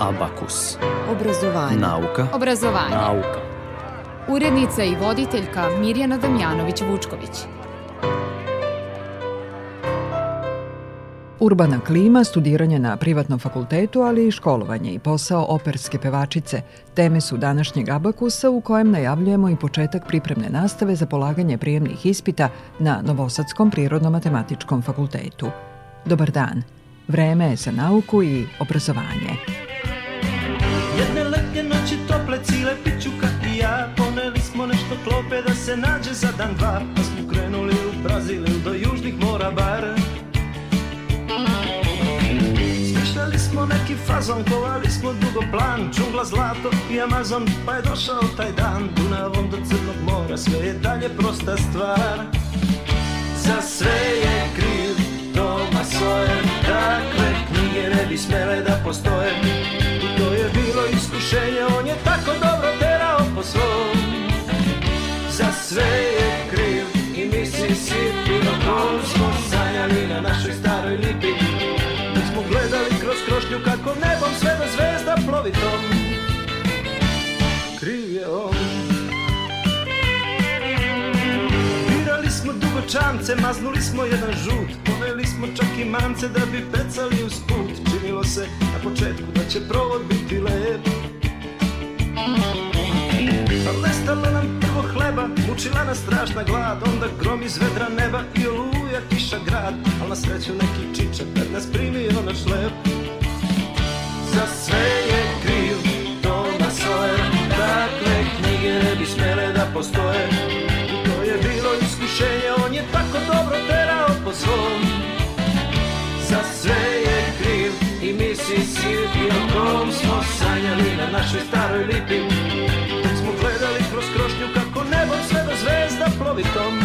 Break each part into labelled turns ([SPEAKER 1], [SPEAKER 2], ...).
[SPEAKER 1] Abakus.
[SPEAKER 2] Obrazovanje.
[SPEAKER 1] Nauka.
[SPEAKER 3] Obrazovanje.
[SPEAKER 1] Nauka.
[SPEAKER 3] Urednica i voditeljka Mirjana Damjanović-Vučković.
[SPEAKER 2] Urbana klima, studiranje na privatnom fakultetu, ali i školovanje i posao operske pevačice teme su današnjeg abakusa u kojem najavljujemo i početak pripremne nastave za polaganje prijemnih ispita na Novosadskom prirodno-matematičkom fakultetu. Dobar dan. Vreme je za nauku i obrazovanje.
[SPEAKER 4] Klope da se nađe za dan dva Pa smo krenuli u Brazil ili do južnih mora bar. Smišljali smo neki fazon, kovali smo dugo plan Džungla zlato i Amazon, pa je došao taj dan. Dunavom do Crnog mora, sve je dalje prosta stvar. Za sve je kriv Toma Sawyer Takve knjige ne bi smele da postoje. I to je bilo iskušenje, on je tako dobro terao po svom sve je kriv i Mississippi No kom smo sanjali na našoj staroj lipi. Dok smo gledali kroz krošnju kako nebom sve do zvezda plovi tom. Kriv je on. Birali smo dugo čamce, maznuli smo jedan žut Poneli smo čak i mance da bi pecali uz put Činilo se na početku da će provod biti lep mučila nas strašna glad Onda grom iz vedra neba i oluja kiša grad. Al na sreću neki čičak kad nas primio na šlep Za sve je kriv Toma Sawyer Takve knjige ne bi smele da postoje. I to je bilo iskušenje, on je tako dobro terao po svom. Za sve je kriv i Mississippi O kom smo sanjali na našoj staroj lipi nebom sve do zvezda plovi tom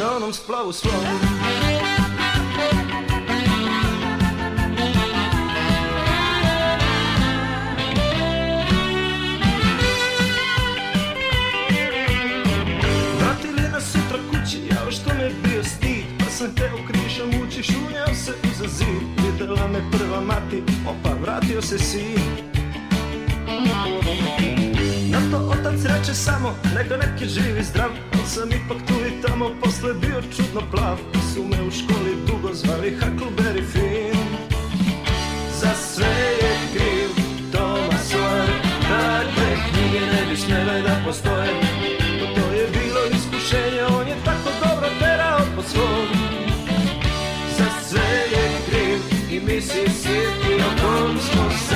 [SPEAKER 4] Na onom splavu svom. Vratili nas sutra kući, jao što me bio stid Pa sam teo krišom ući, šunjao se uza zid Videla me prva mati, opa, vratio se sin. Na to otac reče samo, neka neki živi zdrav. Al sam ipak tu i tamo, posle bio čudno plav. Pa su me u školi dugo zvali Huckleberry Finn. Za sve je kriv Toma Sawyer Takve knjige ne bi smele da postoje. Pa to je bilo iskušenje On je tako dobro terao po svom. Za sve je kriv i Mississippi O kom smo sanjali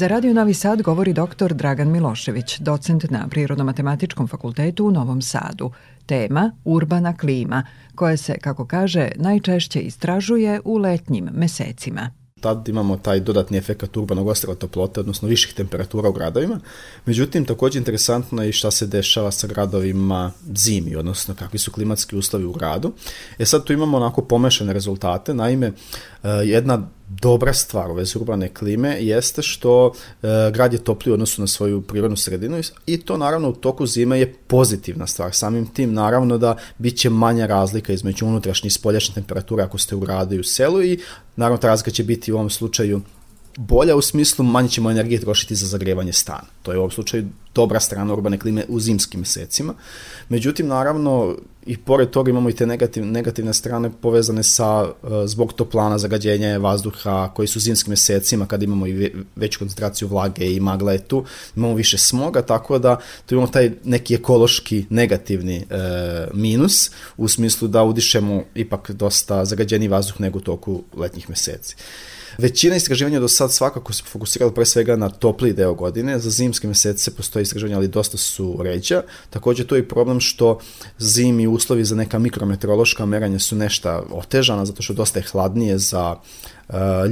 [SPEAKER 4] Za
[SPEAKER 2] Radio Novi Sad govori dr. Dragan Milošević, docent na Prirodno-matematičkom fakultetu u Novom Sadu. Tema urbana klima, koja se, kako kaže, najčešće istražuje u letnjim mesecima.
[SPEAKER 5] tad imamo taj dodatni efekt urbanog ostrava toplote, odnosno viših temperatura u gradovima. Međutim, takođe interesantno je i šta se dešava sa gradovima zimi, odnosno kakvi su klimatski uslovi u gradu. E sad tu imamo onako pomešane rezultate, naime, e, jedna dobra stvar u vezi urbane klime jeste što e, grad je topliji u odnosu na svoju prirodnu sredinu i to naravno u toku zime je pozitivna stvar. Samim tim naravno da bit će manja razlika između unutrašnje i spoljašnje temperature ako ste u gradu i u selu i naravno ta razlika će biti u ovom slučaju bolja u smislu manje ćemo energije trošiti za zagrevanje stana. To je u ovom slučaju dobra strana urbane klime u zimskim mesecima. Međutim, naravno, i pored toga imamo i te negativ, negativne strane povezane sa uh, zbog toplana, zagađenja vazduha koji su zimskim mesecima kad imamo i ve, veću koncentraciju vlage i magla je tu, imamo više smoga, tako da tu imamo taj neki ekološki negativni e, minus u smislu da udišemo ipak dosta zagađeni vazduh nego u toku letnjih meseci. Većina istraživanja do sad svakako se fokusirala pre svega na topli deo godine, za zimske mesece postoje istraživanja, ali dosta su ređa. Takođe, to je problem što zimi uslovi za neka mikrometeorološka meranja su nešto otežana, zato što dosta je hladnije za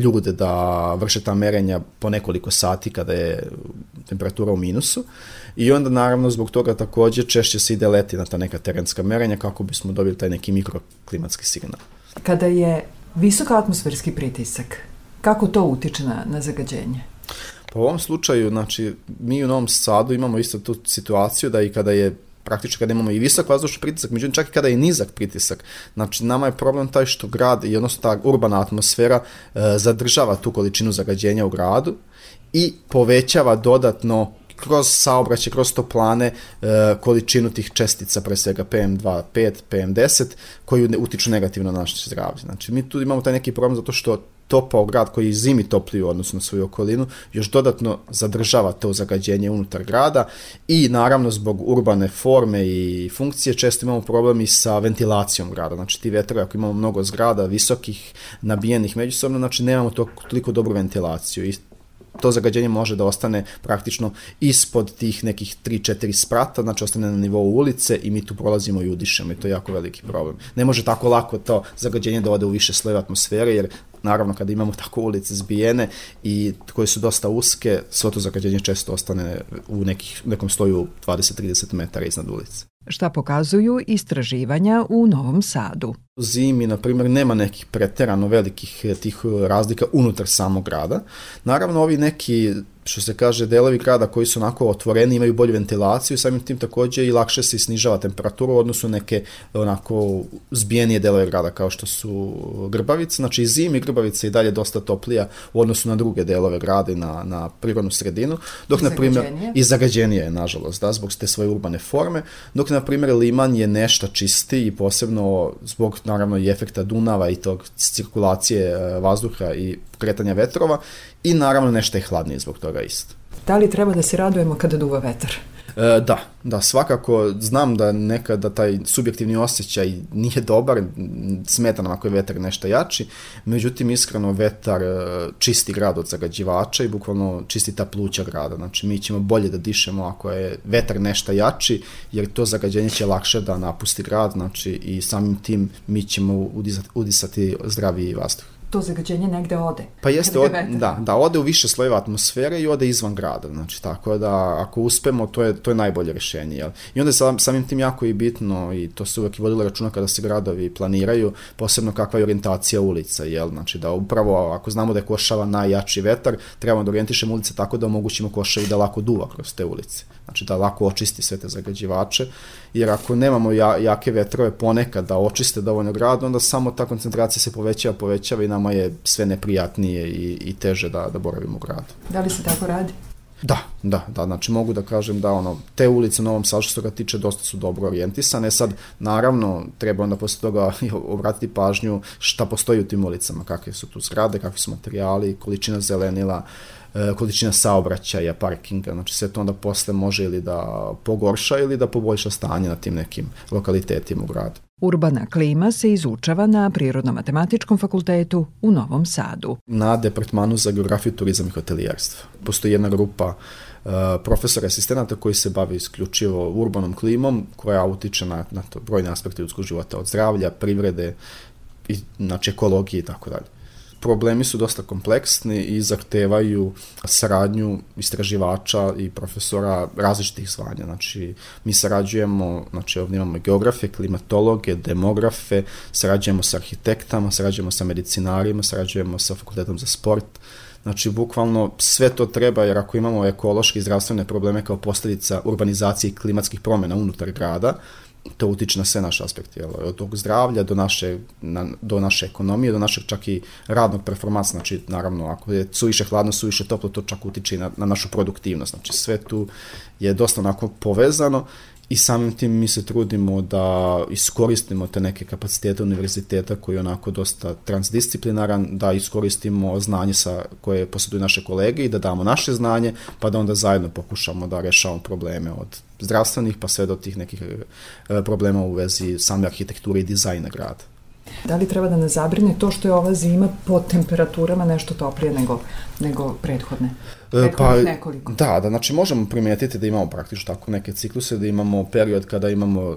[SPEAKER 5] ljude da vrše ta merenja po nekoliko sati kada je temperatura u minusu i onda naravno zbog toga takođe češće se ide leti na ta neka terenska merenja kako bismo dobili taj neki mikroklimatski signal.
[SPEAKER 2] Kada je visok atmosferski pritisak, kako to utiče na, na zagađenje?
[SPEAKER 5] Pa u ovom slučaju, znači, mi u Novom Sadu imamo isto tu situaciju da i kada je praktično kada imamo i visok vazdušni pritisak, međutim čak i kada je nizak pritisak. Znači nama je problem taj što grad i odnosno ta urbana atmosfera e, zadržava tu količinu zagađenja u gradu i povećava dodatno kroz saobraćaj, kroz toplane, e, količinu tih čestica, pre svega PM2,5, PM10, koji utiču negativno na naše zdravlje. Znači, mi tu imamo taj neki problem zato što topao grad koji zimi topliji u odnosu na svoju okolinu, još dodatno zadržava to zagađenje unutar grada i naravno zbog urbane forme i funkcije često imamo problemi sa ventilacijom grada. Znači ti vetrovi, ako imamo mnogo zgrada, visokih, nabijenih međusobno, znači nemamo to, toliko dobru ventilaciju i to zagađenje može da ostane praktično ispod tih nekih 3-4 sprata, znači ostane na nivou ulice i mi tu prolazimo i udišemo i to je jako veliki problem. Ne može tako lako to zagađenje da ode u više slojeva atmosfere jer naravno kada imamo tako ulice zbijene i koje su dosta uske, svo to zagađenje često ostane u nekih, nekom sloju 20-30 metara iznad ulice
[SPEAKER 2] šta pokazuju istraživanja u Novom Sadu.
[SPEAKER 5] Zimi, na primjer, nema nekih preterano velikih tih razlika unutar samog grada. Naravno, ovi neki što se kaže, delovi grada koji su onako otvoreni, imaju bolju ventilaciju, samim tim takođe i lakše se snižava temperatura u odnosu neke onako zbijenije delove grada kao što su Grbavice. Znači zimi Grbavica i dalje dosta toplija u odnosu na druge delove grada i na, na prirodnu sredinu, dok na primjer i zagađenije je nažalost, da, zbog te svoje urbane forme, dok na primjer Liman je nešto čisti i posebno zbog naravno i efekta Dunava i tog cirkulacije e, vazduha i kretanja vetrova i naravno nešto je hladnije zbog toga isto.
[SPEAKER 2] Da li treba da se radujemo kada duva vetar?
[SPEAKER 5] E, da, da, svakako znam da nekada taj subjektivni osjećaj nije dobar, smeta nam ako je vetar nešto jači, međutim iskreno vetar e, čisti grad od zagađivača i bukvalno čisti ta pluća grada, znači mi ćemo bolje da dišemo ako je vetar nešto jači, jer to zagađenje će lakše da napusti grad, znači i samim tim mi ćemo udisati, udisati zdraviji vazduh
[SPEAKER 2] to zagađenje negde ode.
[SPEAKER 5] Pa jeste, od, da, da, ode u više slojeva atmosfere i ode izvan grada, znači tako da ako uspemo, to je, to je najbolje rešenje, jel? I onda sam, samim tim jako i bitno, i to se uvek i vodilo računa kada se gradovi planiraju, posebno kakva je orijentacija ulica, jel? Znači da upravo, ako znamo da je košava najjači vetar, trebamo da orijentišemo ulice tako da omogućimo košavi da lako duva kroz te ulice. Znači da lako očisti sve te zagađivače, jer ako nemamo ja, jake vetrove ponekad da očiste dovoljno grad, onda samo ta koncentracija se povećava, povećava i nama je sve neprijatnije i, i teže da, da boravimo u gradu.
[SPEAKER 2] Da li se tako radi?
[SPEAKER 5] Da, da, da, znači mogu da kažem da ono, te ulice u Novom Sadu što ga tiče dosta su dobro orijentisane, sad naravno treba onda posle toga obratiti pažnju šta postoji u tim ulicama, kakve su tu zgrade, kakvi su materijali, količina zelenila, e, količina saobraćaja, parkinga, znači sve to onda posle može ili da pogorša ili da poboljša stanje na tim nekim lokalitetima u gradu.
[SPEAKER 2] Urbana klima se izučava na Prirodno-matematičkom fakultetu u Novom Sadu.
[SPEAKER 5] Na departmanu za geografiju, turizam i hotelijerstvo. Postoji jedna grupa uh, profesora asistenata koji se bavi isključivo urbanom klimom koja utiče na, na to brojne aspekte ljudskog života, od zdravlja, privrede, i, znači ekologije i tako dalje problemi su dosta kompleksni i zahtevaju saradnju istraživača i profesora različitih zvanja. Znači, mi sarađujemo, znači ovdje imamo geografe, klimatologe, demografe, sarađujemo sa arhitektama, sarađujemo sa medicinarima, sarađujemo sa fakultetom za sport, Znači, bukvalno sve to treba, jer ako imamo ekološke i zdravstvene probleme kao posljedica urbanizacije i klimatskih promjena unutar grada, to utiče na sve naše aspekte, jel, od tog zdravlja do naše, na, do naše ekonomije, do našeg čak i radnog performansa, znači naravno ako je suviše hladno, suviše toplo, to čak utiče na, na našu produktivnost, znači sve tu je dosta onako povezano i samim tim mi se trudimo da iskoristimo te neke kapacitete univerziteta koji je onako dosta transdisciplinaran, da iskoristimo znanje sa koje posjeduju naše kolege i da damo naše znanje, pa da onda zajedno pokušamo da rešavamo probleme od zdravstvenih pa sve do tih nekih e, problema u vezi same arhitekture i dizajna grada.
[SPEAKER 6] Da li treba da ne zabrine to što je ova zima po temperaturama nešto toplije nego, nego prethodne?
[SPEAKER 5] E, pa, nekoliko. Da, da, znači možemo primetiti da imamo praktično tako neke cikluse, da imamo period kada imamo uh,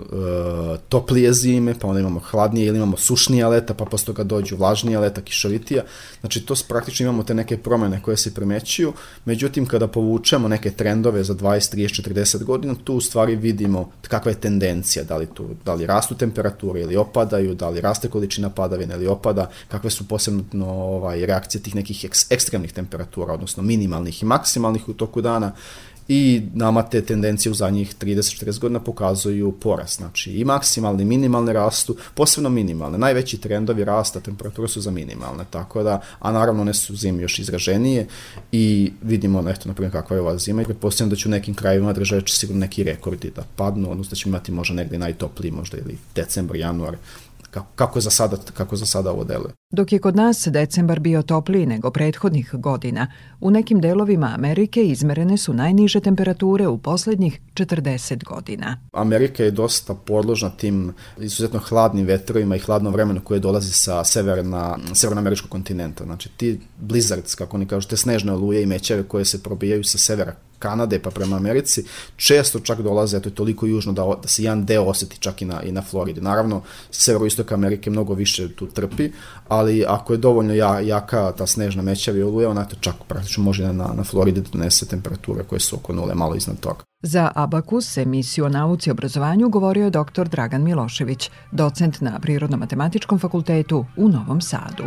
[SPEAKER 5] toplije zime, pa onda imamo hladnije ili imamo sušnije leta, pa posle toga dođu vlažnije leta, kišovitija. Znači to praktično imamo te neke promene koje se primećuju, međutim kada povučemo neke trendove za 20, 30, 40 godina, tu u stvari vidimo kakva je tendencija, da li, tu, da li rastu temperature ili opadaju, da li raste količina padavina ili opada, kakve su posebno ovaj, reakcije tih nekih eks, ekstremnih temperatura, odnosno minimalnih i maksimalnih u toku dana i nama te tendencije u zadnjih 30-40 godina pokazuju porast. Znači i maksimalne minimalne rastu, posebno minimalne. Najveći trendovi rasta temperature su za minimalne, tako da, a naravno one su zime još izraženije i vidimo, eto, na primjer, kakva je ova zima i pretpostavljam da će u nekim krajevima držati sigurno neki rekordi da padnu, odnosno da ćemo imati možda negde najtopliji, možda ili decembar, januar, kako za sada, kako za sada ovo deluje.
[SPEAKER 6] Dok je kod nas decembar bio topliji nego prethodnih godina, u nekim delovima Amerike izmerene su najniže temperature u poslednjih 40 godina.
[SPEAKER 5] Amerika je dosta podložna tim izuzetno hladnim vetrovima i hladnom vremenu koje dolazi sa severna, severnoameričkog kontinenta. Znači ti blizzards, kako oni kažu, te snežne oluje i mećeve koje se probijaju sa severa Kanade pa prema Americi, često čak dolaze, eto je toliko južno da, da se jedan deo oseti čak i na, i na Floridi. Naravno, severoistok Amerike mnogo više tu trpi, ali ako je dovoljno ja, jaka ta snežna mećava i oluje, ona to čak praktično može na, na Floridi da donese temperature koje su oko nule, malo iznad toga.
[SPEAKER 6] Za Abakus, emisiju o nauci i obrazovanju, govorio je dr. Dragan Milošević, docent na Prirodno-matematičkom fakultetu u Novom Sadu.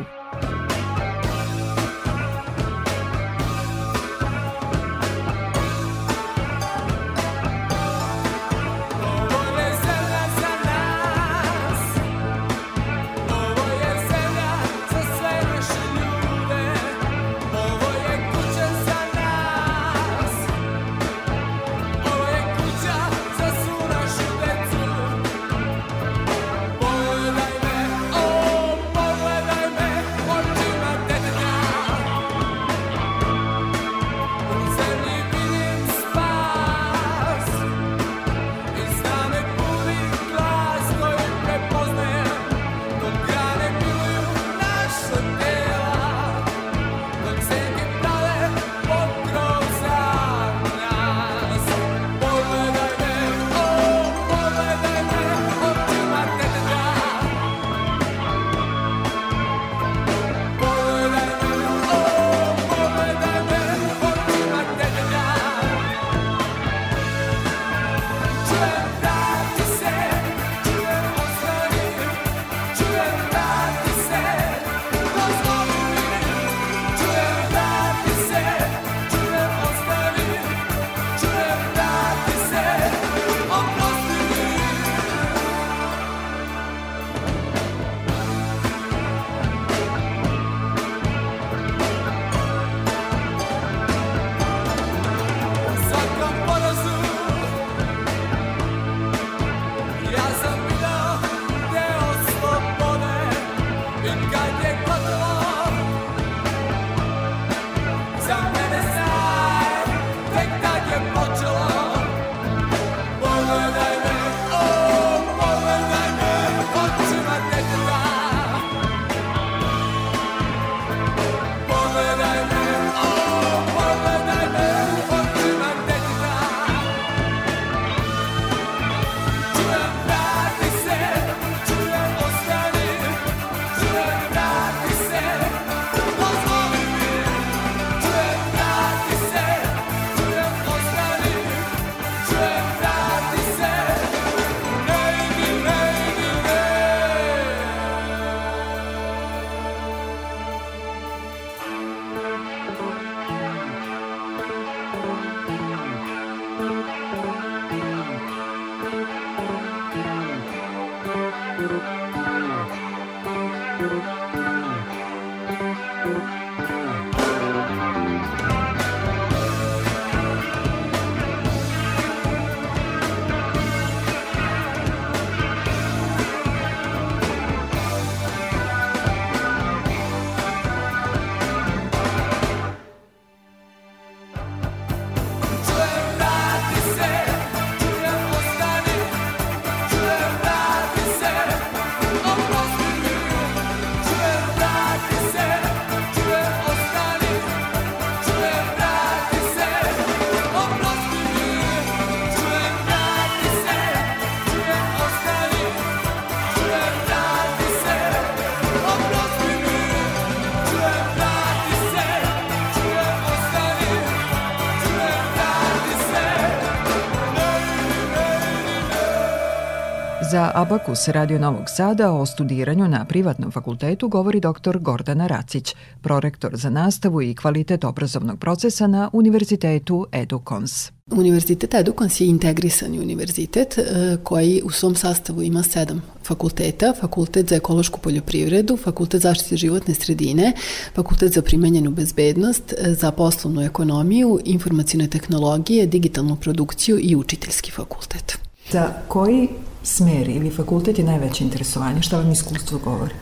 [SPEAKER 2] Za Abakus Radio Novog Sada o studiranju na privatnom fakultetu govori dr. Gordana Racić, prorektor za nastavu i kvalitet obrazovnog procesa na Univerzitetu Edukons.
[SPEAKER 1] Univerzitet Edukons je integrisani univerzitet e, koji u svom sastavu ima sedam fakulteta, fakultet za ekološku poljoprivredu, fakultet zaštite životne sredine, fakultet za primenjenu bezbednost, e, za poslovnu ekonomiju, informacijne tehnologije, digitalnu produkciju i učiteljski fakultet.
[SPEAKER 2] Za koji smer ili fakultet je najveće interesovanje? Šta vam iskustvo govori?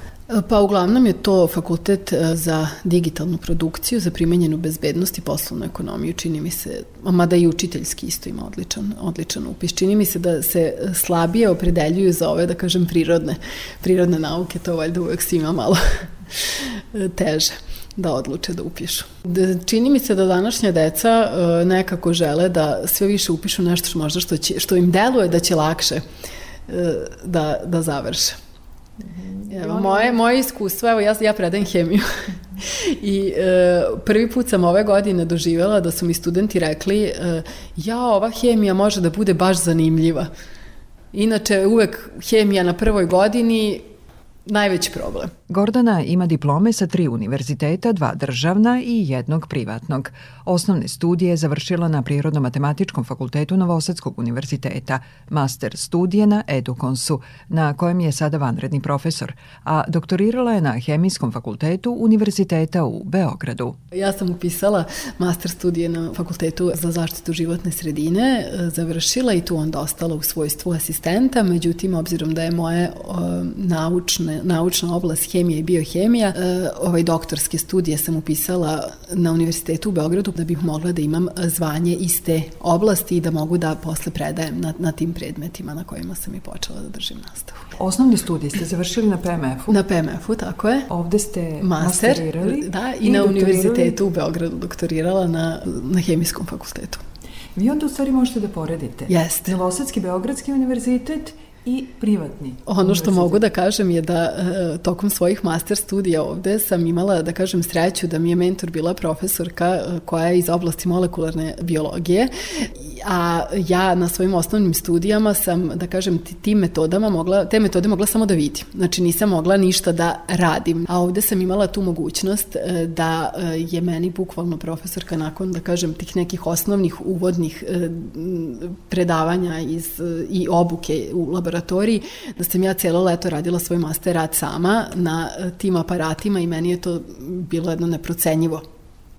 [SPEAKER 1] Pa uglavnom je to fakultet e, za digitalnu produkciju, za primenjenu bezbednost i poslovnu ekonomiju, čini mi se, mada i učiteljski isto ima odličan, odličan upis. Čini mi se da se slabije opredeljuju za ove, da kažem, prirodne, prirodne nauke, to valjda uvek svima malo teže da odluče da upišu. Da, čini mi se da današnja deca e, nekako žele da sve više upišu nešto što možda što, će, što im deluje da će lakše e, da, da završe. Evo, moje, moje iskustvo, evo ja, ja predajem hemiju i e, prvi put sam ove godine doživjela da su mi studenti rekli e, ja, ova hemija može da bude baš zanimljiva. Inače, uvek hemija na prvoj godini najveći problem.
[SPEAKER 2] Gordana ima diplome sa tri univerziteta, dva državna i jednog privatnog. Osnovne studije je završila na Prirodno-matematičkom fakultetu Novosadskog univerziteta, master studije na Edukonsu, na kojem je sada vanredni profesor, a doktorirala je na Hemijskom fakultetu Univerziteta u Beogradu.
[SPEAKER 1] Ja sam upisala master studije na Fakultetu za zaštitu životne sredine, završila i tu onda ostala u svojstvu asistenta, međutim, obzirom da je moje o, naučne, naučna oblast i biohemija, e, ovaj doktorske studije sam upisala na Univerzitetu u Beogradu da bih mogla da imam zvanje iz te oblasti i da mogu da posle predajem na, na tim predmetima na kojima sam i počela da držim nastavu.
[SPEAKER 2] Osnovni studij ste završili na PMF-u?
[SPEAKER 1] Na PMF-u, tako je.
[SPEAKER 2] Ovde ste
[SPEAKER 1] Master,
[SPEAKER 2] masterirali?
[SPEAKER 1] Da, i, i na Univerzitetu u Beogradu doktorirala na, na Hemijskom fakultetu.
[SPEAKER 2] Vi onda u stvari možete da poredite.
[SPEAKER 1] Jeste.
[SPEAKER 2] Novosadski Beogradski univerzitet i privatni.
[SPEAKER 1] Ono što mogu da kažem je da e, tokom svojih master studija ovde sam imala, da kažem, sreću da mi je mentor bila profesorka e, koja je iz oblasti molekularne biologije, a ja na svojim osnovnim studijama sam, da kažem, tim metodama mogla, te metode mogla samo da vidim. Znači nisam mogla ništa da radim. A ovde sam imala tu mogućnost e, da je meni bukvalno profesorka nakon, da kažem, tih nekih osnovnih uvodnih predavanja iz, i obuke u laboratoriju laboratoriji, da sam ja cijelo leto radila svoj master rad sama na e, tim aparatima i meni je to bilo jedno neprocenjivo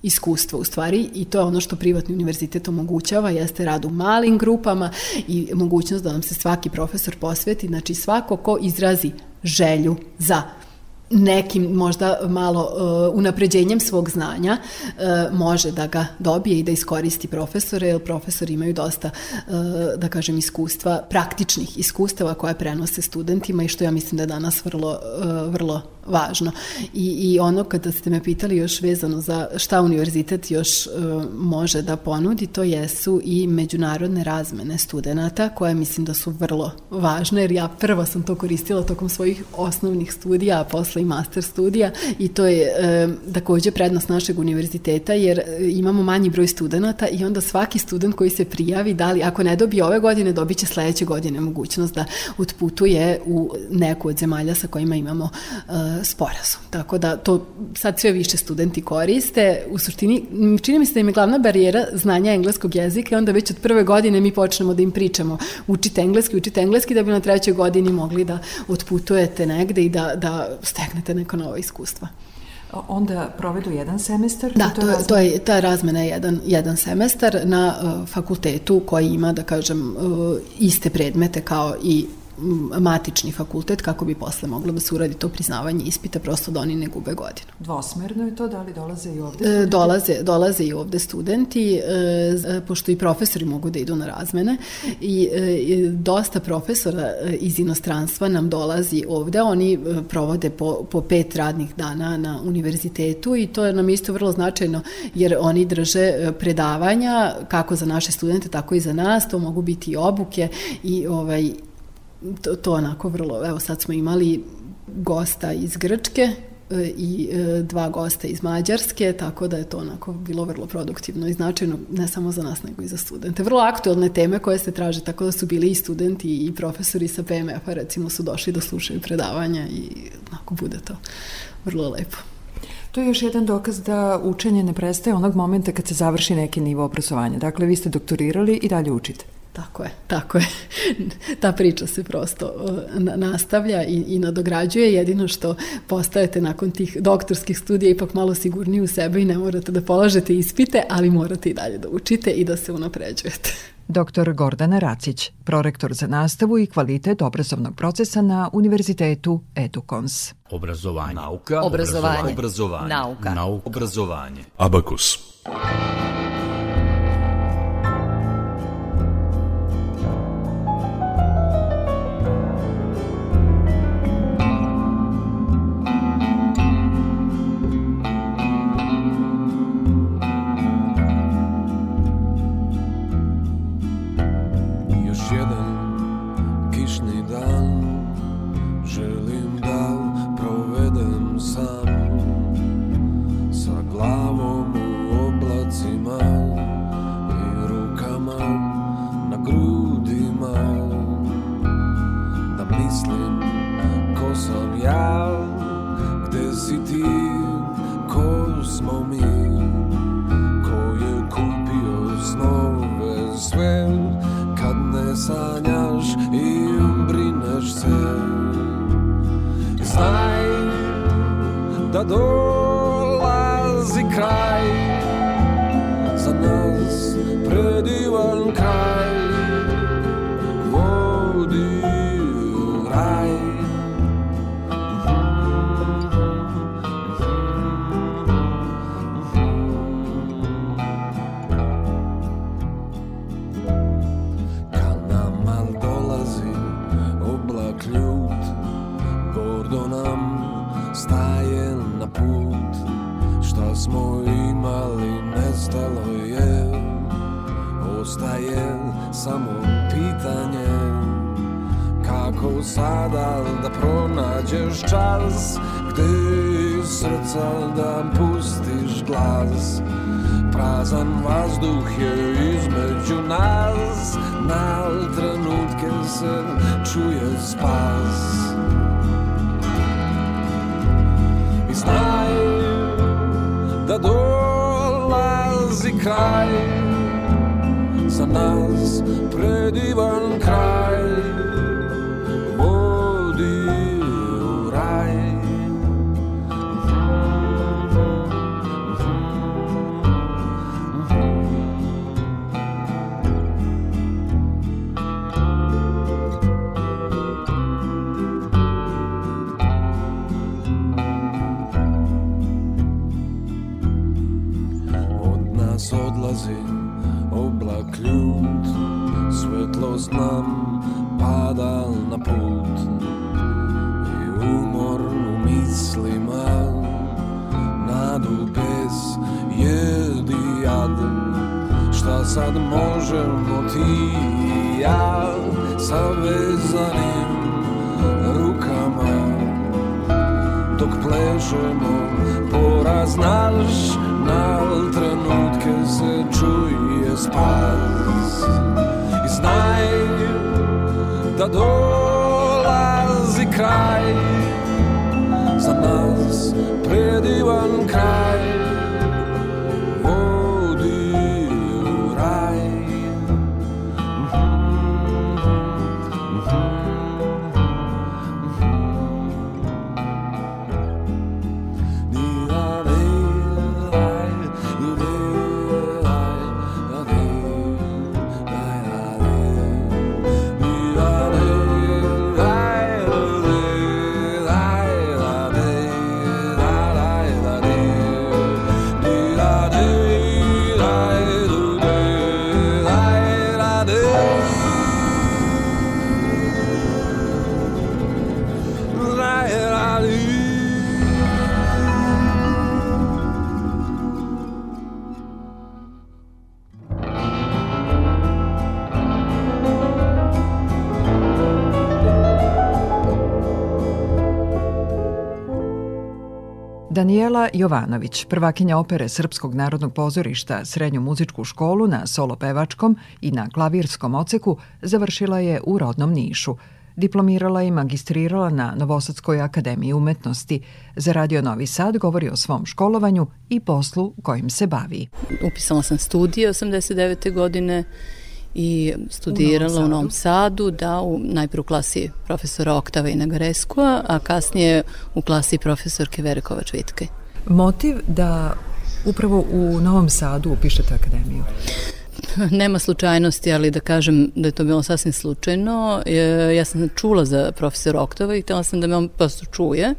[SPEAKER 1] iskustvo u stvari i to je ono što privatni univerzitet omogućava, jeste rad u malim grupama i mogućnost da nam se svaki profesor posveti, znači svako ko izrazi želju za nekim možda malo uh, unapređenjem svog znanja uh, može da ga dobije i da iskoristi profesore, jer profesori imaju dosta, uh, da kažem, iskustva, praktičnih iskustava koje prenose studentima i što ja mislim da je danas vrlo, uh, vrlo važno. I, I ono kada ste me pitali još vezano za šta univerzitet još uh, može da ponudi, to jesu i međunarodne razmene studenta koje mislim da su vrlo važne, jer ja prvo sam to koristila tokom svojih osnovnih studija, a posle i master studija i to je e, takođe prednost našeg univerziteta jer e, imamo manji broj studenta i onda svaki student koji se prijavi, da li ako ne dobije ove godine, dobit će sledeće godine mogućnost da otputuje u neku od zemalja sa kojima imamo e, sporazum. Tako da to sad sve više studenti koriste. U suštini, čini mi se da im je glavna barijera znanja engleskog jezika i onda već od prve godine mi počnemo da im pričamo učite engleski, učite engleski da bi na trećoj godini mogli da otputujete negde i da, da stegnete neka nova iskustva
[SPEAKER 2] onda provedu jedan semestar?
[SPEAKER 1] Da, to, je, to je, ta razmena je jedan, jedan semestar na uh, fakultetu koji ima, da kažem, uh, iste predmete kao i matični fakultet kako bi posle moglo da se uradi to priznavanje ispita prosto da oni ne gube godinu.
[SPEAKER 2] Dvosmerno je to, da li dolaze i ovde
[SPEAKER 1] e, studenti? Dolaze, dolaze i ovde studenti, e, pošto i profesori mogu da idu na razmene i e, dosta profesora iz inostranstva nam dolazi ovde, oni provode po, po pet radnih dana na univerzitetu i to je nam isto vrlo značajno jer oni drže predavanja kako za naše studente, tako i za nas, to mogu biti i obuke i ovaj to, to onako vrlo, evo sad smo imali gosta iz Grčke e, i e, dva gosta iz Mađarske, tako da je to onako bilo vrlo produktivno i značajno, ne samo za nas, nego i za studente. Vrlo aktualne teme koje se traže, tako da su bili i studenti i profesori sa PMF-a, recimo, su došli da slušaju predavanja i onako bude to vrlo lepo.
[SPEAKER 2] To je još jedan dokaz da učenje ne prestaje onog momenta kad se završi neki nivo obrazovanja. Dakle, vi ste doktorirali i dalje učite.
[SPEAKER 1] Tako je, tako je. Ta priča se prosto nastavlja i, i nadograđuje. Jedino što postajete nakon tih doktorskih studija ipak malo sigurniji u sebe i ne morate da polažete ispite, ali morate i dalje da učite i da se unapređujete.
[SPEAKER 2] Dr. Gordana Racić, prorektor za nastavu i kvalitet obrazovnog procesa na Univerzitetu Edukons.
[SPEAKER 7] Obrazovanje. Nauka.
[SPEAKER 8] Obrazovanje.
[SPEAKER 7] Obrazovanje.
[SPEAKER 8] Nauka.
[SPEAKER 7] Nauka. Obrazovanje.
[SPEAKER 9] Abakus. dolazi kraj. Za nas predivan kraj Vodi Pretty du. šta sad možemo ti i ja sa vezanim rukama. Dok plešemo poraz naš na trenutke se čuje spas. I znaj da dolazi kraj za nas predivan kraj.
[SPEAKER 2] Daniela Jovanović, prvakinja opere Srpskog narodnog pozorišta, srednju muzičku školu na solo pevačkom i na klavirskom oceku, završila je u rodnom Nišu. Diplomirala i magistrirala na Novosadskoj akademiji umetnosti. Za Radio Novi Sad govori o svom školovanju i poslu kojim se bavi.
[SPEAKER 8] Upisala sam studije 89. godine i studirala u Novom, u Novom Sadu, da, u, najprej u klasi profesora Oktava i Nagareskova, a kasnije u klasi profesorke Vere Kovač-Vitke.
[SPEAKER 2] Motiv da upravo u Novom Sadu upišete akademiju?
[SPEAKER 8] Nema slučajnosti, ali da kažem da je to bilo sasvim slučajno. Ja sam čula za profesora Oktava i htela sam da me on prosto čuje.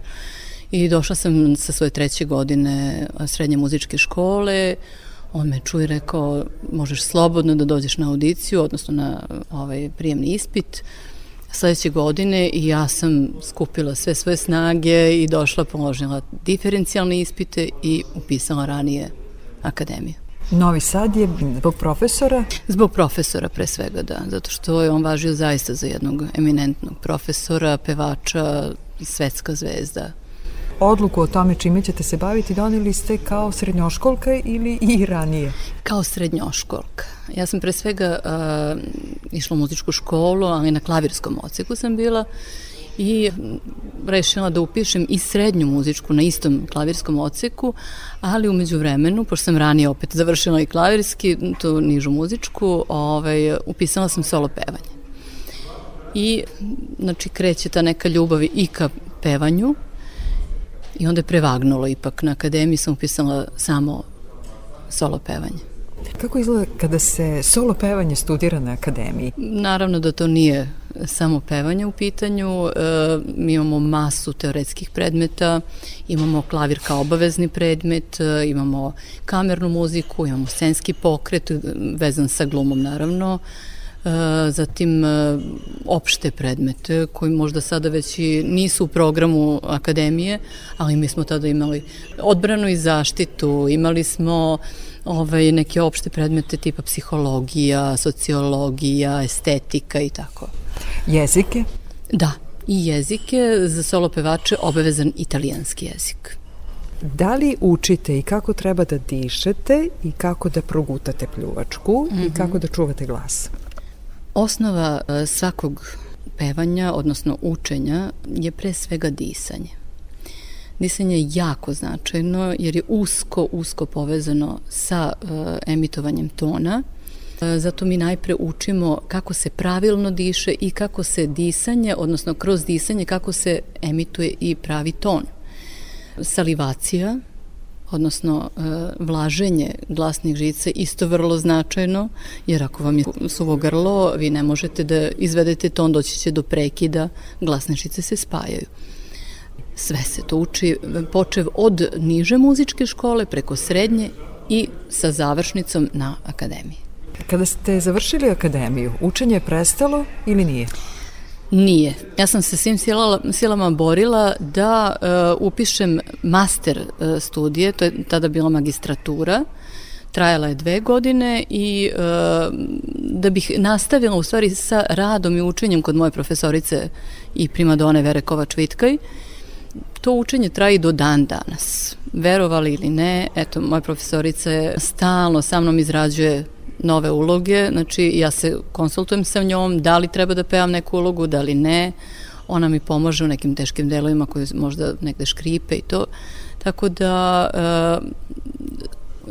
[SPEAKER 8] I došla sam sa svoje treće godine srednje muzičke škole, On me čuje i rekao, možeš slobodno da dođeš na audiciju, odnosno na ovaj prijemni ispit sledeće godine i ja sam skupila sve svoje snage i došla, položila diferencijalne ispite i upisala ranije akademiju.
[SPEAKER 2] Novi Sad je zbog profesora?
[SPEAKER 8] Zbog profesora pre svega, da. Zato što je on važio zaista za jednog eminentnog profesora, pevača, svetska zvezda
[SPEAKER 2] odluku o tome čime ćete se baviti doneli ste kao srednjoškolka ili i ranije?
[SPEAKER 8] Kao srednjoškolka. Ja sam pre svega uh, išla u muzičku školu, ali na klavirskom oceku sam bila i rešila da upišem i srednju muzičku na istom klavirskom oceku, ali umeđu vremenu, pošto sam ranije opet završila i klavirski, tu nižu muzičku, ovaj, upisala sam solo pevanje. I, znači, kreće ta neka ljubav i ka pevanju, I onda je prevagnulo ipak. Na akademiji sam upisala samo solo pevanje.
[SPEAKER 2] Kako izgleda kada se solo pevanje studira na akademiji?
[SPEAKER 8] Naravno da to nije samo pevanje u pitanju. E, mi imamo masu teoretskih predmeta, imamo klavir kao obavezni predmet, e, imamo kamernu muziku, imamo scenski pokret vezan sa glumom naravno, E, zatim e, opšte predmete koji možda sada već i nisu u programu akademije, ali mi smo tada imali odbranu i zaštitu, imali smo ovaj, neke opšte predmete tipa psihologija, sociologija, estetika i tako.
[SPEAKER 2] Jezike?
[SPEAKER 8] Da, i jezike, za solo pevače obavezan italijanski jezik.
[SPEAKER 2] Da li učite i kako treba da dišete i kako da progutate pljuvačku mm -hmm. i mhm. kako da čuvate glas?
[SPEAKER 8] Osnova e, svakog pevanja, odnosno učenja, je pre svega disanje. Disanje je jako značajno jer je usko, usko povezano sa uh, emitovanjem tona. Uh, zato mi najpre učimo kako se pravilno diše i kako se disanje, odnosno kroz disanje, kako se emituje i pravi ton. Salivacija, odnosno e, vlaženje glasnih žica isto vrlo značajno, jer ako vam je suvo grlo, vi ne možete da izvedete ton, doći će do prekida, glasne žice se spajaju. Sve se to uči, počev od niže muzičke škole, preko srednje i sa završnicom na akademiji.
[SPEAKER 2] Kada ste završili akademiju, učenje je prestalo ili nije?
[SPEAKER 8] Nije. Ja sam se svim silala, silama borila da uh, upišem master uh, studije, to je tada bila magistratura, trajala je dve godine i uh, da bih nastavila u stvari sa radom i učenjem kod moje profesorice i primadone Vere Kovač-Vitkaj, to učenje traji do dan danas. Verovali ili ne, eto, moja profesorica stalno sa mnom izrađuje nove uloge, znači ja se konsultujem sa njom, da li treba da pevam neku ulogu, da li ne, ona mi pomaže u nekim teškim delovima koji možda negde škripe i to, tako da e,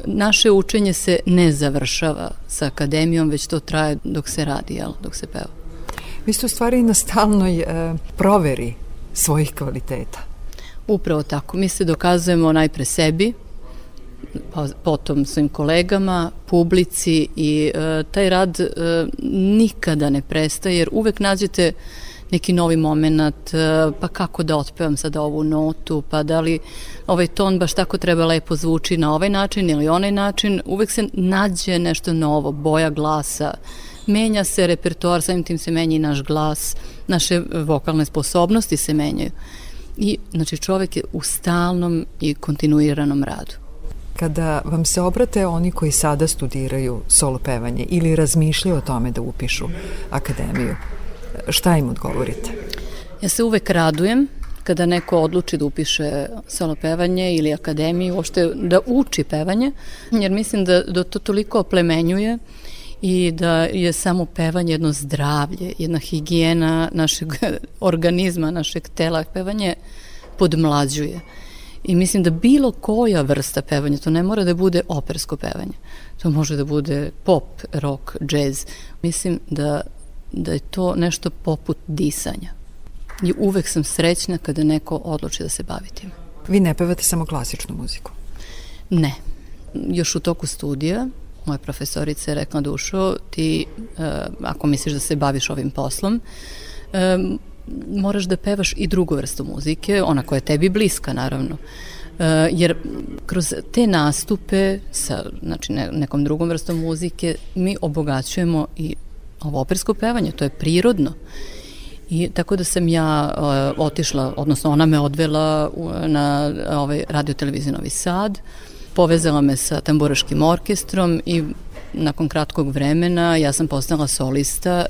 [SPEAKER 8] naše učenje se ne završava sa akademijom, već to traje dok se radi, jel, dok se peva.
[SPEAKER 2] Vi ste u stvari na stalnoj e, proveri svojih kvaliteta.
[SPEAKER 8] Upravo tako. Mi se dokazujemo najpre sebi, potom svojim kolegama, publici i e, taj rad e, nikada ne prestaje jer uvek nađete neki novi moment, e, pa kako da otpevam sada ovu notu, pa da li ovaj ton baš tako treba lepo zvuči na ovaj način ili onaj način, uvek se nađe nešto novo, boja glasa, menja se repertoar, samim tim se menja i naš glas, naše vokalne sposobnosti se menjaju. I, znači, čovek je u stalnom i kontinuiranom radu.
[SPEAKER 2] Kada vam se obrate oni koji sada studiraju solo pevanje ili razmišljaju o tome da upišu akademiju, šta im odgovorite?
[SPEAKER 8] Ja se uvek radujem kada neko odluči da upiše solo pevanje ili akademiju, uopšte da uči pevanje, jer mislim da, da to toliko oplemenjuje i da je samo pevanje jedno zdravlje, jedna higijena našeg organizma, našeg tela. Pevanje podmlađuje. I mislim da bilo koja vrsta pevanja, to ne mora da bude opersko pevanje, to može da bude pop, rock, džez. Mislim da, da je to nešto poput disanja. I uvek sam srećna kada neko odluči da se bavi tim.
[SPEAKER 2] Vi ne pevate samo klasičnu muziku?
[SPEAKER 8] Ne. Još u toku studija moja profesorica je rekla Dušo, ti uh, ako misliš da se baviš ovim poslom, um, moraš da pevaš i drugu vrstu muzike, ona koja je tebi bliska naravno. Uh, jer kroz te nastupe sa znači, ne, nekom drugom vrstom muzike mi obogaćujemo i ovo opersko pevanje, to je prirodno. I tako da sam ja uh, otišla, odnosno ona me odvela uh, na ovaj radio televiziju Novi Sad, povezala me sa tamburaškim orkestrom i nakon kratkog vremena ja sam postala solista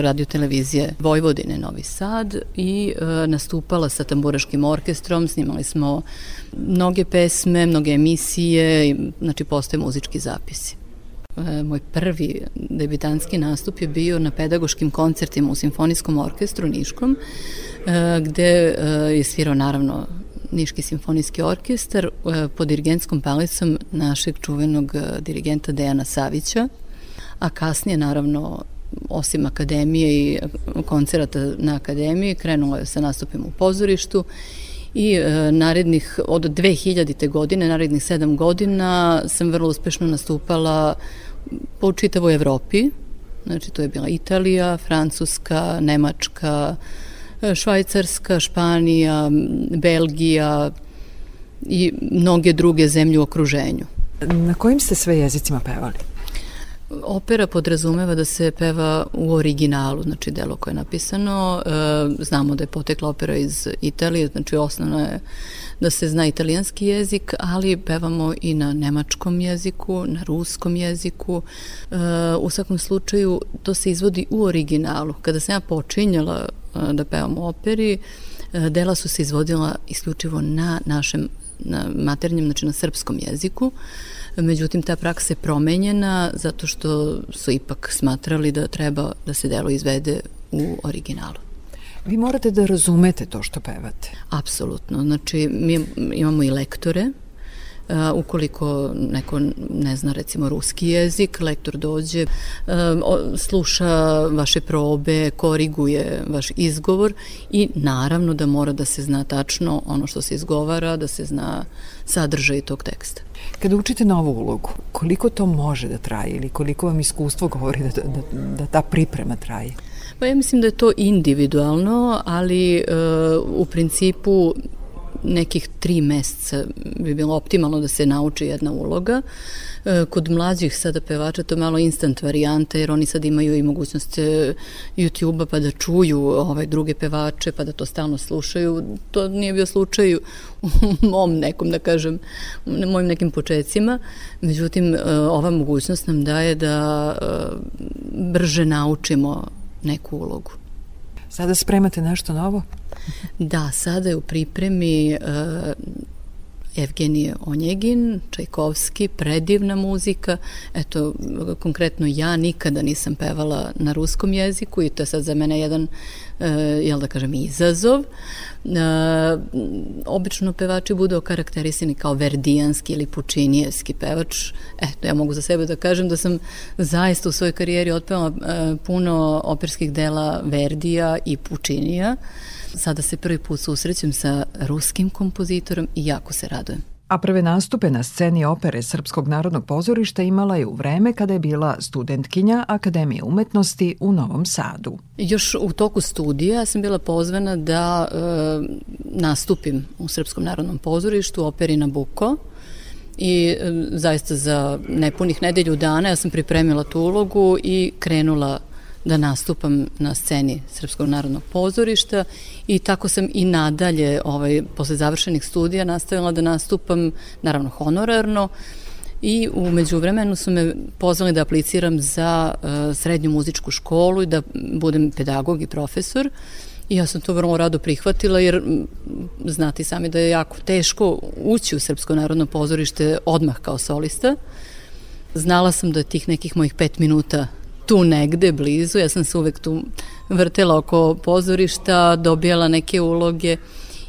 [SPEAKER 8] radio televizije Vojvodine Novi Sad i e, nastupala sa tamburaškim orkestrom, snimali smo mnoge pesme, mnoge emisije, i, znači postoje muzički zapisi. E, moj prvi debitanski nastup je bio na pedagoškim koncertima u Simfonijskom orkestru Niškom, e, gde e, je svirao naravno Niški simfonijski orkestar e, pod dirigentskom palicom našeg čuvenog e, dirigenta Dejana Savića, a kasnije naravno osim akademije i koncerata na akademiji, krenulo je sa nastupima u pozorištu i e, narednih, od 2000. godine, narednih sedam godina sam vrlo uspešno nastupala po čitavoj Evropi, znači to je bila Italija, Francuska, Nemačka, Švajcarska, Španija, Belgija i mnoge druge zemlje u okruženju.
[SPEAKER 2] Na kojim ste sve jezicima pevali?
[SPEAKER 8] Opera podrazumeva da se peva u originalu, znači delo koje je napisano. E, znamo da je potekla opera iz Italije, znači osnovno je da se zna italijanski jezik, ali pevamo i na nemačkom jeziku, na ruskom jeziku. E, u svakom slučaju to se izvodi u originalu. Kada sam ja počinjala e, da pevam u operi, dela su se izvodila isključivo na našem na maternjem, znači na srpskom jeziku. Međutim, ta praksa je promenjena zato što su ipak smatrali da treba da se delo izvede u originalu.
[SPEAKER 2] Vi morate da razumete to što pevate.
[SPEAKER 8] Apsolutno. Znači, mi imamo i lektore, ukoliko neko ne zna recimo ruski jezik, lektor dođe, uh, sluša vaše probe, koriguje vaš izgovor i naravno da mora da se zna tačno ono što se izgovara, da se zna sadržaj tog teksta.
[SPEAKER 2] Kada učite novu ulogu, koliko to može da traje ili koliko vam iskustvo govori da, da, da ta priprema traje?
[SPEAKER 8] Pa ja mislim da je to individualno, ali uh, u principu nekih tri meseca bi bilo optimalno da se nauči jedna uloga. E, kod mlađih sada pevača to malo instant varijanta jer oni sad imaju i mogućnost e, YouTube-a pa da čuju ove druge pevače pa da to stalno slušaju. To nije bio slučaj u mom nekom, da kažem, na mojim nekim početcima. Međutim, e, ova mogućnost nam daje da brže naučimo neku ulogu.
[SPEAKER 2] Sada spremate nešto novo?
[SPEAKER 8] Da, sada je u pripremi uh, Evgenije Onjegin, Čajkovski, predivna muzika. Eto, konkretno ja nikada nisam pevala na ruskom jeziku i to je sad za mene jedan, e, jel da kažem, izazov. E, obično pevači budu okarakterisani kao verdijanski ili pučinijevski pevač. Eto, ja mogu za sebe da kažem da sam zaista u svojoj karijeri otpevala e, puno operskih dela Verdija i Pučinija. Sada se prvi put susrećem sa ruskim kompozitorom i jako se radujem.
[SPEAKER 2] A prve nastupe na sceni opere Srpskog narodnog pozorišta imala je u vreme kada je bila studentkinja Akademije umetnosti u Novom Sadu.
[SPEAKER 8] Još u toku studija sam bila pozvana da e, nastupim u Srpskom narodnom pozorištu operi Nabuko i e, zaista za nepunih nedelju dana ja sam pripremila tu ulogu i krenula da nastupam na sceni Srpskog narodnog pozorišta i tako sam i nadalje, ovaj, posle završenih studija, nastavila da nastupam, naravno honorarno, i umeđu vremenu su me pozvali da apliciram za uh, srednju muzičku školu i da budem pedagog i profesor I ja sam to vrlo rado prihvatila jer znati sami da je jako teško ući u Srpsko narodno pozorište odmah kao solista. Znala sam da tih nekih mojih pet minuta tu negde blizu, ja sam se uvek tu vrtela oko pozorišta, dobijala neke uloge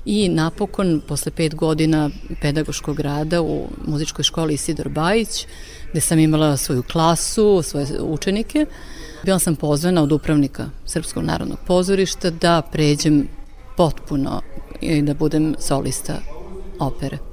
[SPEAKER 8] i napokon, posle pet godina pedagoškog rada u muzičkoj školi Isidor Bajić, gde sam imala svoju klasu, svoje učenike, bila sam pozvana od upravnika Srpskog narodnog pozorišta da pređem potpuno i da budem solista opere.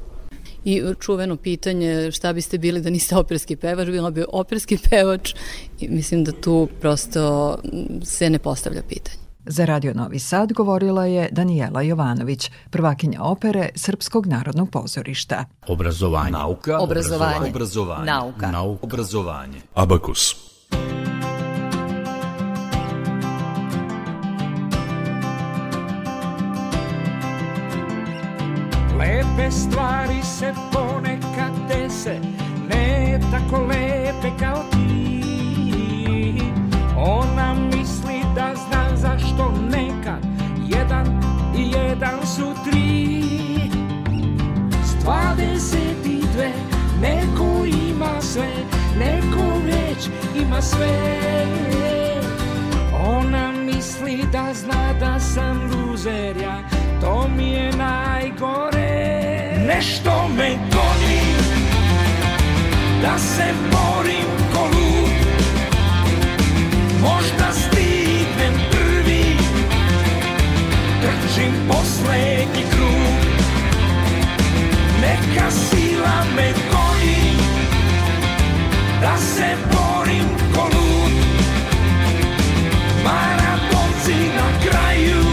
[SPEAKER 8] I čuveno pitanje šta biste bili da niste operski pevač, bila bi operski pevač i mislim da tu prosto se ne postavlja pitanje.
[SPEAKER 2] Za Radio Novi Sad govorila je Danijela Jovanović, prvakinja opere Srpskog narodnog pozorišta.
[SPEAKER 7] Obrazovanje. Nauka.
[SPEAKER 8] Obrazovanje.
[SPEAKER 7] Obrazovanje.
[SPEAKER 8] Nauka.
[SPEAKER 7] Nauka. Obrazovanje.
[SPEAKER 9] Abakus.
[SPEAKER 10] Lepe stvari se ponekad dese, ne tako lepe kao ti. Ona misli da zna zašto nekad jedan i jedan su tri. S dvadeset i dve neko ima sve, neko već ima sve. Ona misli da zna da sam luzer ja, to mi je najgore. Nešto me goni, da se borim ko lud. Možda stignem prvi, trčim poslednji krug. Neka sila me goni, da se borim ko. Maratonci na kraju,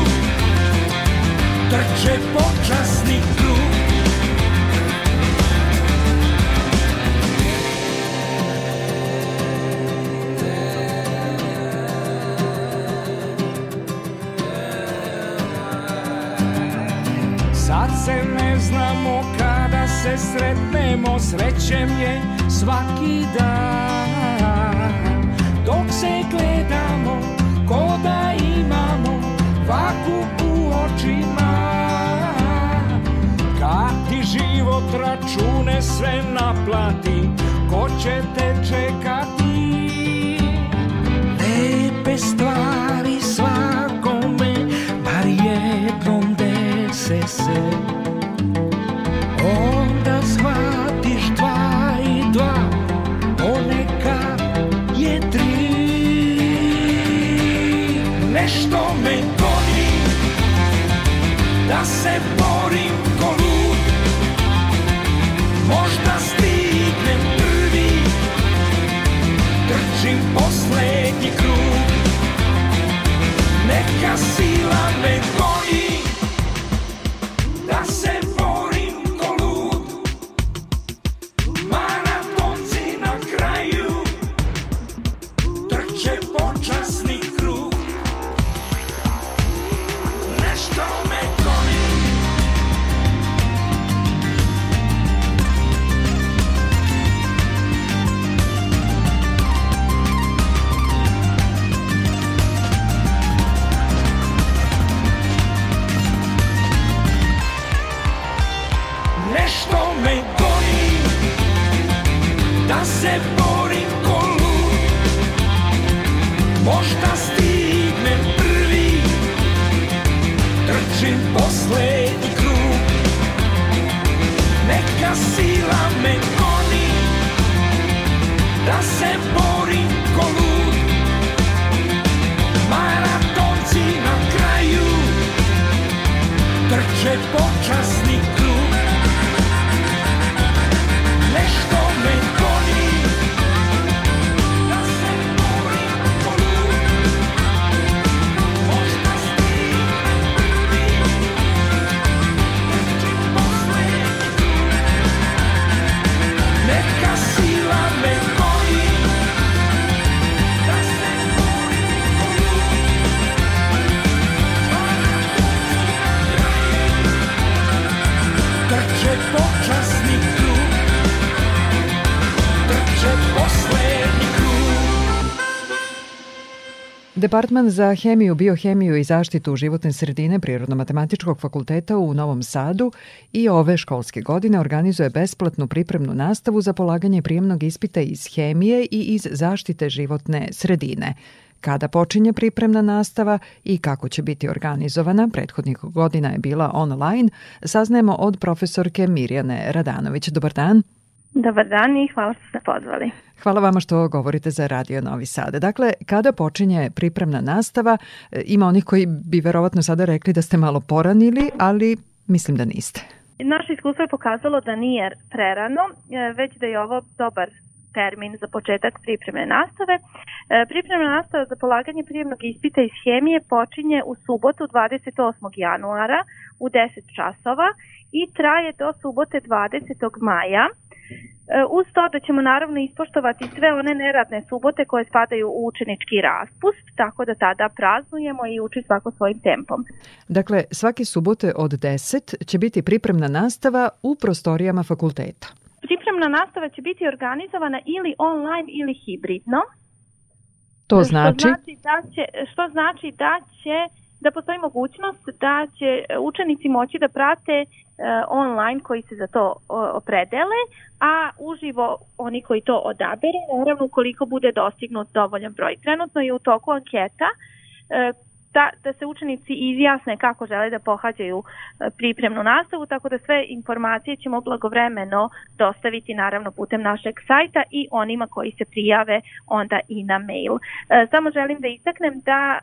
[SPEAKER 10] trče počasni sretnemo, srećem je svaki dan. Dok se gledamo, ko da imamo vaku u očima. Kad ti život račune sve naplati, ko će te čekati? Lepe stvari svakome, bar jednom dese se. Neka sila Da
[SPEAKER 2] Departman za hemiju, biohemiju i zaštitu životne sredine Prirodno-matematičkog fakulteta u Novom Sadu i ove školske godine organizuje besplatnu pripremnu nastavu za polaganje prijemnog ispita iz hemije i iz zaštite životne sredine. Kada počinje pripremna nastava i kako će biti organizovana, prethodnih godina je bila online, saznajemo od profesorke Mirjane Radanović. Dobar dan.
[SPEAKER 11] Dobar dan i hvala što ste pozvali.
[SPEAKER 2] Hvala vama što govorite za Radio Novi Sad. Dakle, kada počinje pripremna nastava, e, ima onih koji bi verovatno sada rekli da ste malo poranili, ali mislim da niste.
[SPEAKER 11] Naše iskustvo je pokazalo da nije prerano, e, već da je ovo dobar termin za početak pripremne nastave. E, pripremna nastava za polaganje prijemnog ispita iz hemije počinje u subotu 28. januara u 10 časova i traje do subote 20. maja uz to da ćemo naravno ispoštovati sve one neradne subote koje spadaju u učenički raspust, tako da tada praznujemo i uči svako svojim tempom.
[SPEAKER 2] Dakle, svake subote od 10 će biti pripremna nastava u prostorijama fakulteta.
[SPEAKER 11] Pripremna nastava će biti organizovana ili online ili hibridno.
[SPEAKER 2] To znači?
[SPEAKER 11] Što znači da će, što znači da će da postoji mogućnost da će učenici moći da prate e, online koji se za to opredele, a uživo oni koji to odabere, naravno ukoliko bude dostignut dovoljan broj. Trenutno je u toku anketa e, da, da se učenici izjasne kako žele da pohađaju e, pripremnu nastavu, tako da sve informacije ćemo blagovremeno dostaviti naravno putem našeg sajta i onima koji se prijave onda i na mail. Samo želim da istaknem da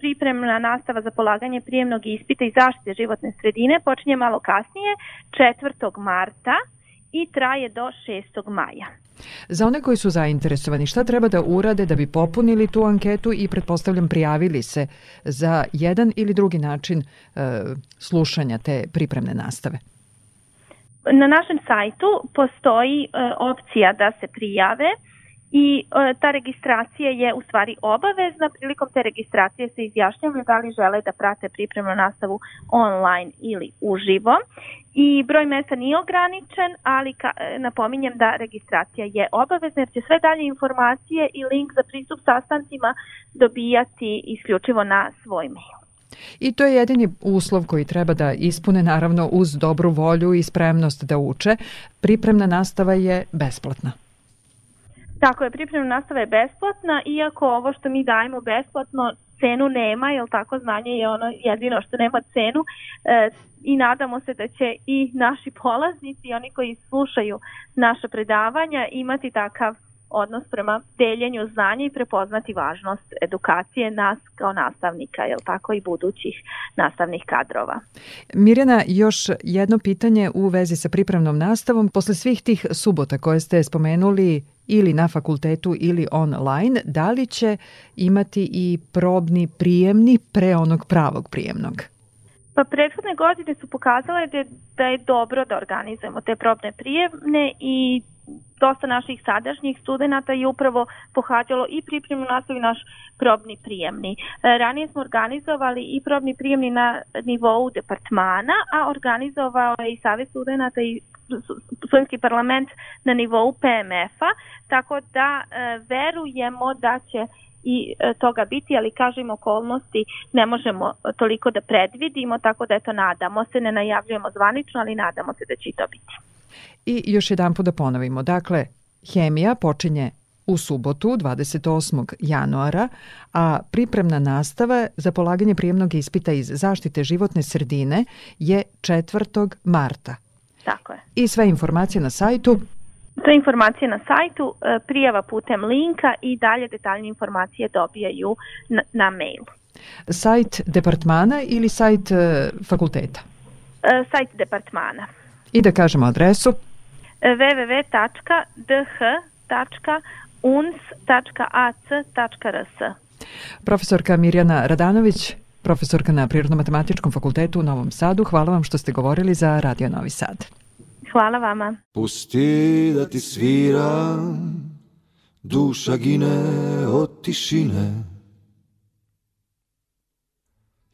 [SPEAKER 11] pripremna nastava za polaganje prijemnog ispita i zaštite životne sredine počinje malo kasnije, 4. marta i traje do 6. maja.
[SPEAKER 2] Za one koji su zainteresovani, šta treba da urade da bi popunili tu anketu i pretpostavljam prijavili se za jedan ili drugi način e, slušanja te pripremne nastave?
[SPEAKER 11] Na našem sajtu postoji e, opcija da se prijave i e, ta registracija je u stvari obavezna. Prilikom te registracije se izjašnjavaju da li žele da prate pripremnu nastavu online ili uživo. I broj mesta nije ograničen, ali ka, e, napominjem da registracija je obavezna jer će sve dalje informacije i link za pristup sastancima dobijati isključivo na svoj mail.
[SPEAKER 2] I to je jedini uslov koji treba da ispune naravno uz dobru volju i spremnost da uče. Pripremna nastava je besplatna.
[SPEAKER 11] Tako je, pripremna nastava je besplatna, iako ovo što mi dajemo besplatno cenu nema, jer tako znanje je ono jedino što nema cenu e, i nadamo se da će i naši polaznici, oni koji slušaju naše predavanja, imati takav odnos prema deljenju znanja i prepoznati važnost edukacije nas kao nastavnika, jel tako i budućih nastavnih kadrova.
[SPEAKER 2] Mirjana, još jedno pitanje u vezi sa pripremnom nastavom. Posle svih tih subota koje ste spomenuli ili na fakultetu ili online, da li će imati i probni prijemni pre onog pravog prijemnog?
[SPEAKER 11] Pa prethodne godine su pokazale da je, da je dobro da organizujemo te probne prijemne i dosta naših sadašnjih studenta je upravo pohađalo i pripremnu nastavu i naš probni prijemni. E, ranije smo organizovali i probni prijemni na nivou departmana, a organizovao je i Savjet studenta i Slovenski parlament na nivou PMF-a, tako da e, verujemo da će i e, toga biti, ali kažem okolnosti ne možemo toliko da predvidimo, tako da eto nadamo se, ne najavljujemo zvanično, ali nadamo se da će i to biti.
[SPEAKER 2] I još jedan put da ponovimo, dakle, hemija počinje u subotu 28. januara, a pripremna nastava za polaganje prijemnog ispita iz zaštite životne sredine je 4. marta.
[SPEAKER 11] Tako je.
[SPEAKER 2] I sve informacije na sajtu
[SPEAKER 11] Sve informacije na sajtu, e, prijava putem linka i dalje detaljne informacije dobijaju na, na mail.
[SPEAKER 2] Sajt departmana ili sajt e, fakulteta?
[SPEAKER 11] E, sajt departmana.
[SPEAKER 2] I da kažemo adresu?
[SPEAKER 11] www.dh.uns.ac.rs
[SPEAKER 2] Profesorka Mirjana Radanović, profesorka na Prirodno-matematičkom fakultetu u Novom Sadu, hvala vam što ste govorili za Radio Novi Sad.
[SPEAKER 11] Hvala vama.
[SPEAKER 12] Pusti da ti svira, duša gine od tišine.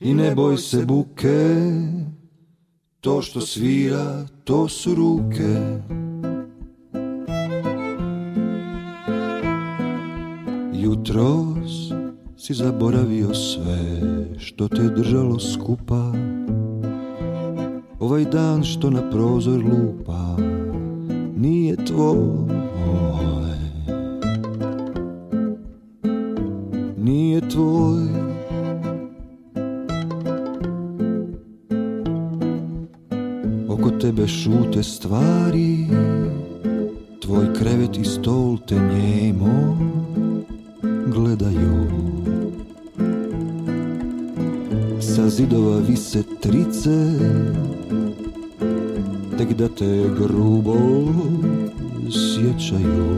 [SPEAKER 12] I ne boj se buke, to što svira, to su ruke. Jutros si zaboravio sve što te držalo skupa. Ovaj dan što na prozor lupa nije tvoj. Nije tvoj. Oko tebe šute stvari Tvoj krevet i stol te njemo gledaju Sa zidova vise trice Tek da te grubo sjećaju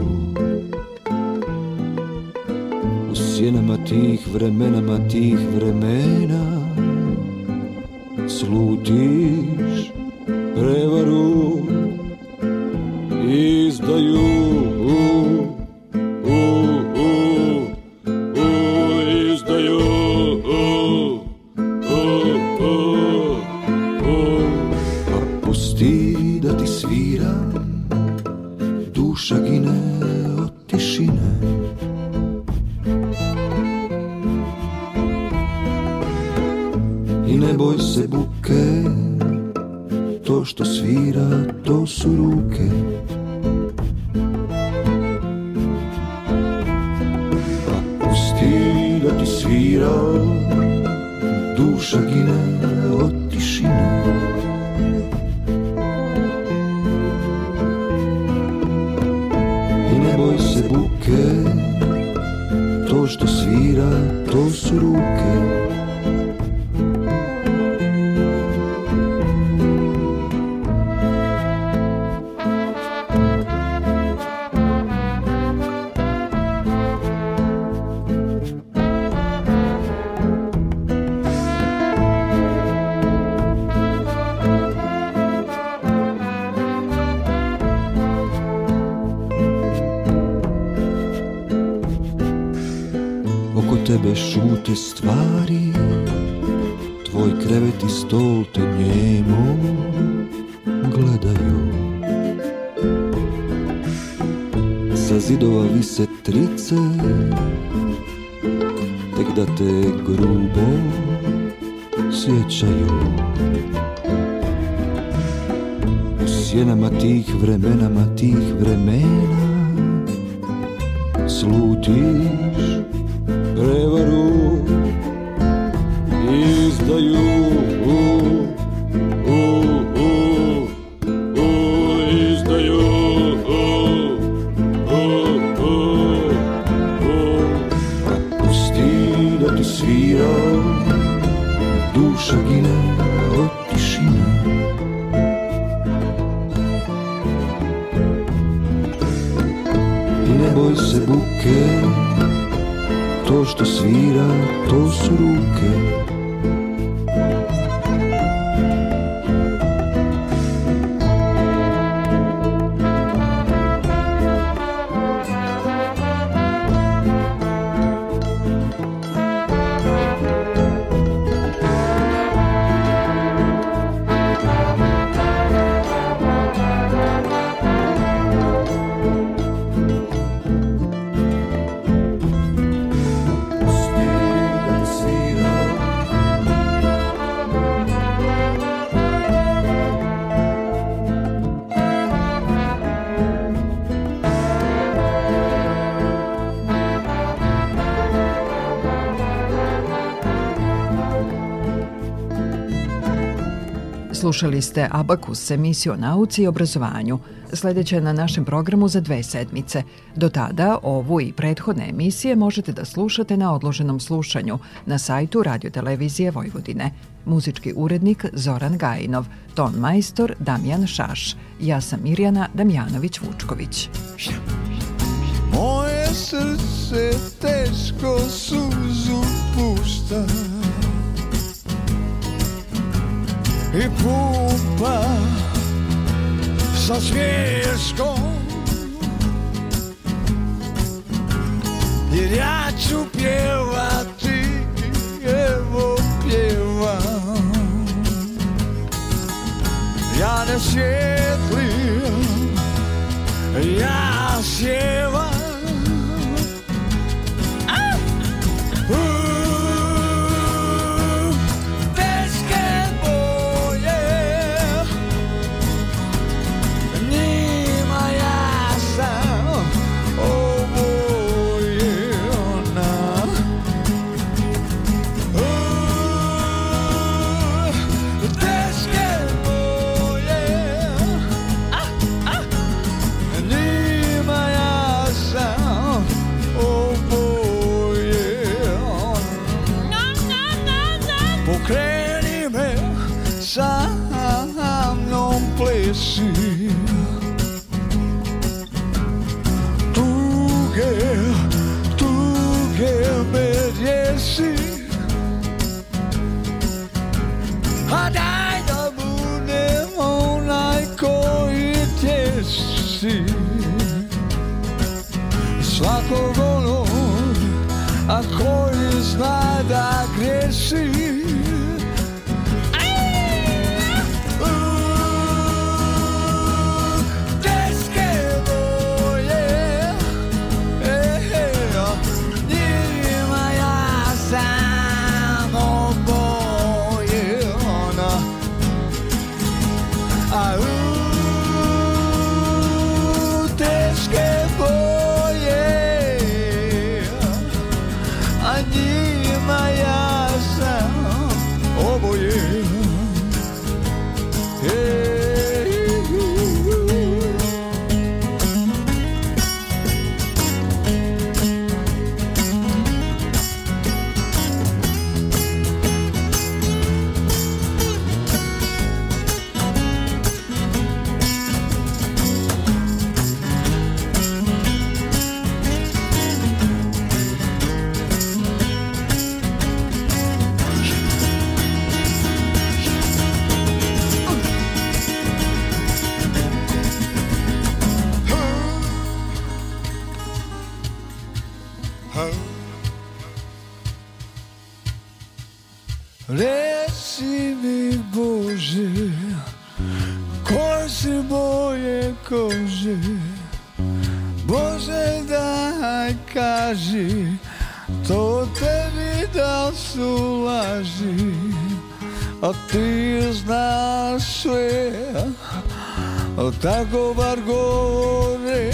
[SPEAKER 12] U sjenama tih vremenama tih vremena Slutiš prevaru izdaju stvari. Tvoj krevet i stol te njemo gledaju. Sa zidova vise trice Tek da te grubo sjećaju. U sjenama tih vremenama tih vremena Slutiš
[SPEAKER 2] Slušali ste Abakus, emisiju o nauci i obrazovanju. Sledeće je na našem programu za dve sedmice. Do tada ovu i prethodne emisije možete da slušate na odloženom slušanju na sajtu Radio Televizije Vojvodine. Muzički urednik Zoran Gajinov, ton majstor Damjan Šaš. Ja sam Mirjana Damjanović-Vučković.
[SPEAKER 6] Moje srce teško suzu pušta I pumpa sa smješkom Jer ja ću pjevati, evo pjevam Ja ne sjetlim, ja sjevam traži To tebi da su laži A ti znaš sve Tako bar govore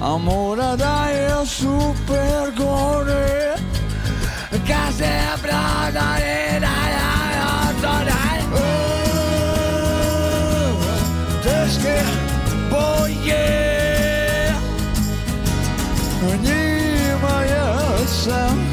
[SPEAKER 6] A mora da je super gore. Kad se prodaje myself.